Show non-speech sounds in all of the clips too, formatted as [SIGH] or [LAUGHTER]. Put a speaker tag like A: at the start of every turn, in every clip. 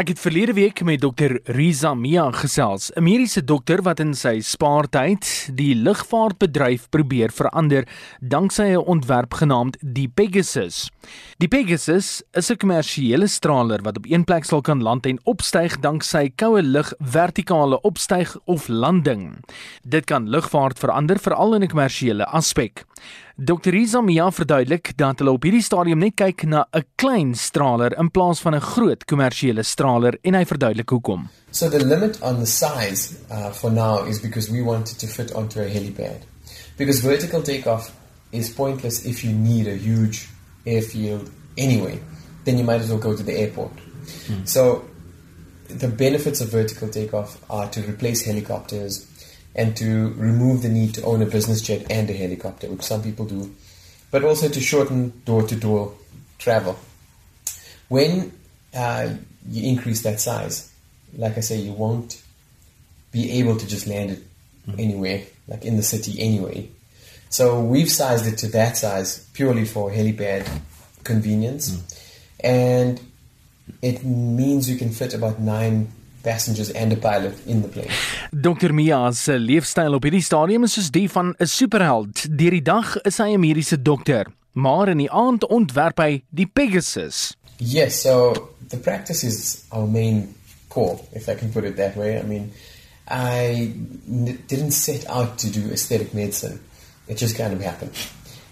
A: Ek het verlede week met dokter Riza Mia gesels, 'n mediese dokter wat in sy spaartyd die lugvaartbedryf probeer verander danksy 'n ontwerp genaamd die Pegasus. Die Pegasus is 'n kommersiële straler wat op een plek sal kan land en opstyg danksy koue lug vertikale opstyg of landing. Dit kan lugvaart verander veral in 'n kommersiële aspek. Dr. Rizamia verduidelik dat hulle op hierdie stadium net kyk na 'n klein straler in plaas van 'n groot kommersiële straler en hy verduidelik hoekom.
B: So the limit on the size uh, for now is because we wanted to fit onto a helipad. Because vertical takeoff is pointless if you need a huge airfield anyway. Then you might as well go to the airport. Hmm. So the benefits of vertical takeoff are to replace helicopters and to remove the need to own a business jet and a helicopter, which some people do, but also to shorten door to door travel. When uh, you increase that size, like I say, you won't be able to just land it mm. anywhere, like in the city anyway. So we've sized it to that size purely for helipad convenience, mm. and it means you can fit about nine passengers and a pilot in the plane.
A: Dr Mia se leefstyl op hierdie stadium is soos die van 'n superheld. Deur die dag is hy 'n mediese dokter, maar in die aand ontwerp hy die Pegasus.
B: Yes, so the practice is our main core, if I can put it that way. I mean, I didn't set out to do aesthetic medicine. It just kind of happened.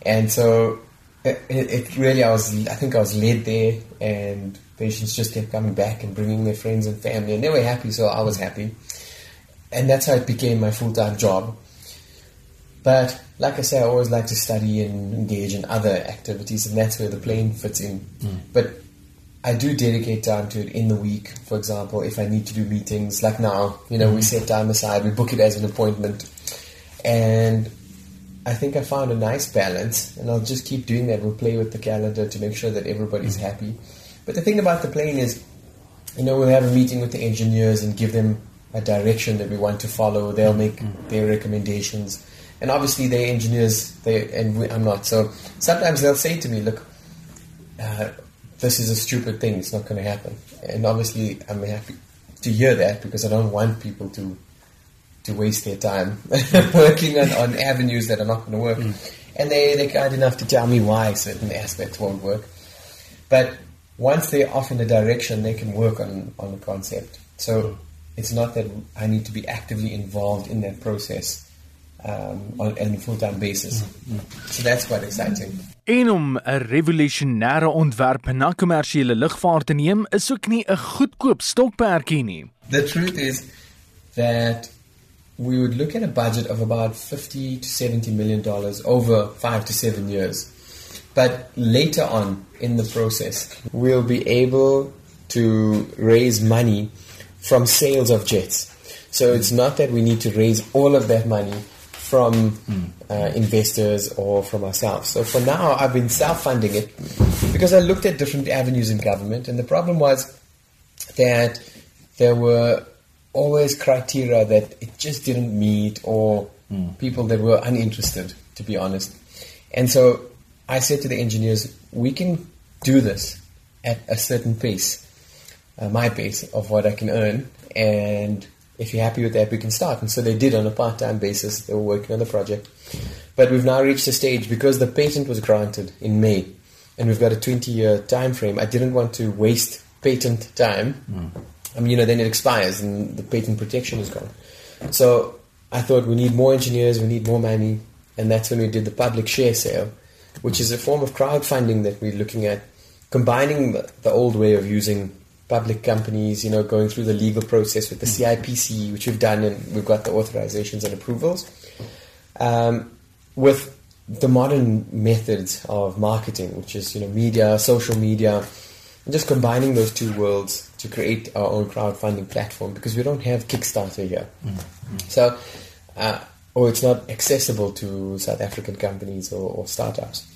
B: And so it, it really, I was, I think I was led there and patients just kept coming back and bringing their friends and family, and they were happy, so I was happy. And that's how it became my full time job. But like I say, I always like to study and engage in other activities, and that's where the plane fits in. Mm. But I do dedicate time to it in the week. For example, if I need to do meetings, like now, you know, mm. we set time aside, we book it as an appointment, and I think I found a nice balance, and I'll just keep doing that. We'll play with the calendar to make sure that everybody's mm. happy. But the thing about the plane is, you know, we'll have a meeting with the engineers and give them a direction that we want to follow. They'll make mm-hmm. their recommendations, and obviously they're engineers. They and we, I'm not. So sometimes they'll say to me, "Look, uh, this is a stupid thing. It's not going to happen." And obviously, I'm happy to hear that because I don't want people to to waste their time [LAUGHS] working on, on avenues that are not going to work. Mm. And they they're kind enough to tell me why certain aspects won't work. But once they're off in a direction, they can work on, on the concept. So it's not that I need to be actively involved in that process um, on, on a full-time basis. Mm-hmm. So that's quite exciting.
A: En om 'n revolusionêre ontwerp na kommersiële lugvaart te neem, is ook nie 'n goedkoop stokperdjie nie.
B: The truth is that we would look at a budget of about 50 to 70 million dollars over 5 to 7 years. But later on in the process, we'll be able to raise money from sales of jets. So mm. it's not that we need to raise all of that money from mm. uh, investors or from ourselves. So for now, I've been self funding it because I looked at different avenues in government, and the problem was that there were always criteria that it just didn't meet or mm. people that were uninterested, to be honest. And so I said to the engineers, we can do this at a certain pace, uh, my pace of what I can earn, and if you're happy with that, we can start. And so they did on a part-time basis. They were working on the project, but we've now reached a stage because the patent was granted in May, and we've got a 20-year time frame. I didn't want to waste patent time. Mm. I mean, you know, then it expires and the patent protection is gone. So I thought we need more engineers, we need more money, and that's when we did the public share sale which is a form of crowdfunding that we're looking at, combining the, the old way of using public companies, you know, going through the legal process with the CIPC, which we've done, and we've got the authorizations and approvals, um, with the modern methods of marketing, which is you know media, social media, and just combining those two worlds to create our own crowdfunding platform because we don't have Kickstarter here. Mm-hmm. So. Uh, or it's not accessible to South African companies or, or startups.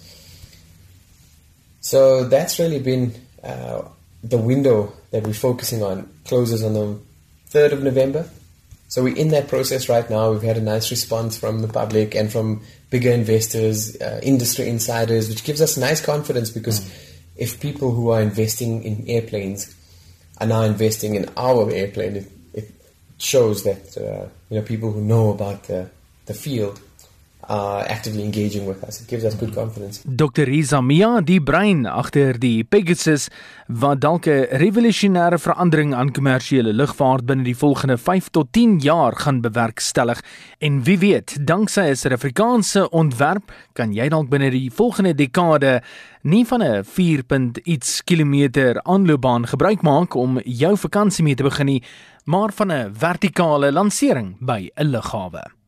B: So that's really been uh, the window that we're focusing on. Closes on the 3rd of November. So we're in that process right now. We've had a nice response from the public and from bigger investors, uh, industry insiders, which gives us nice confidence because mm. if people who are investing in airplanes are now investing in our airplane, it, it shows that uh, you know people who know about the the field uh, actively engaging with us. It gives us good confidence.
A: Dr. Riza Mia, die brein agter die Pegasus wat dalk 'n revolusionêre verandering aan kommersiële lugvaart binne die volgende 5 tot 10 jaar gaan bewerkstellig en wie weet, danksy 'n Suid-Afrikaanse ontwerp kan jy dalk binne die volgende dekade nie van 'n 4. iets kilometer aanloopbaan gebruik maak om jou vakansie mee te begin nie, maar van 'n vertikale lansering by 'n lughawe.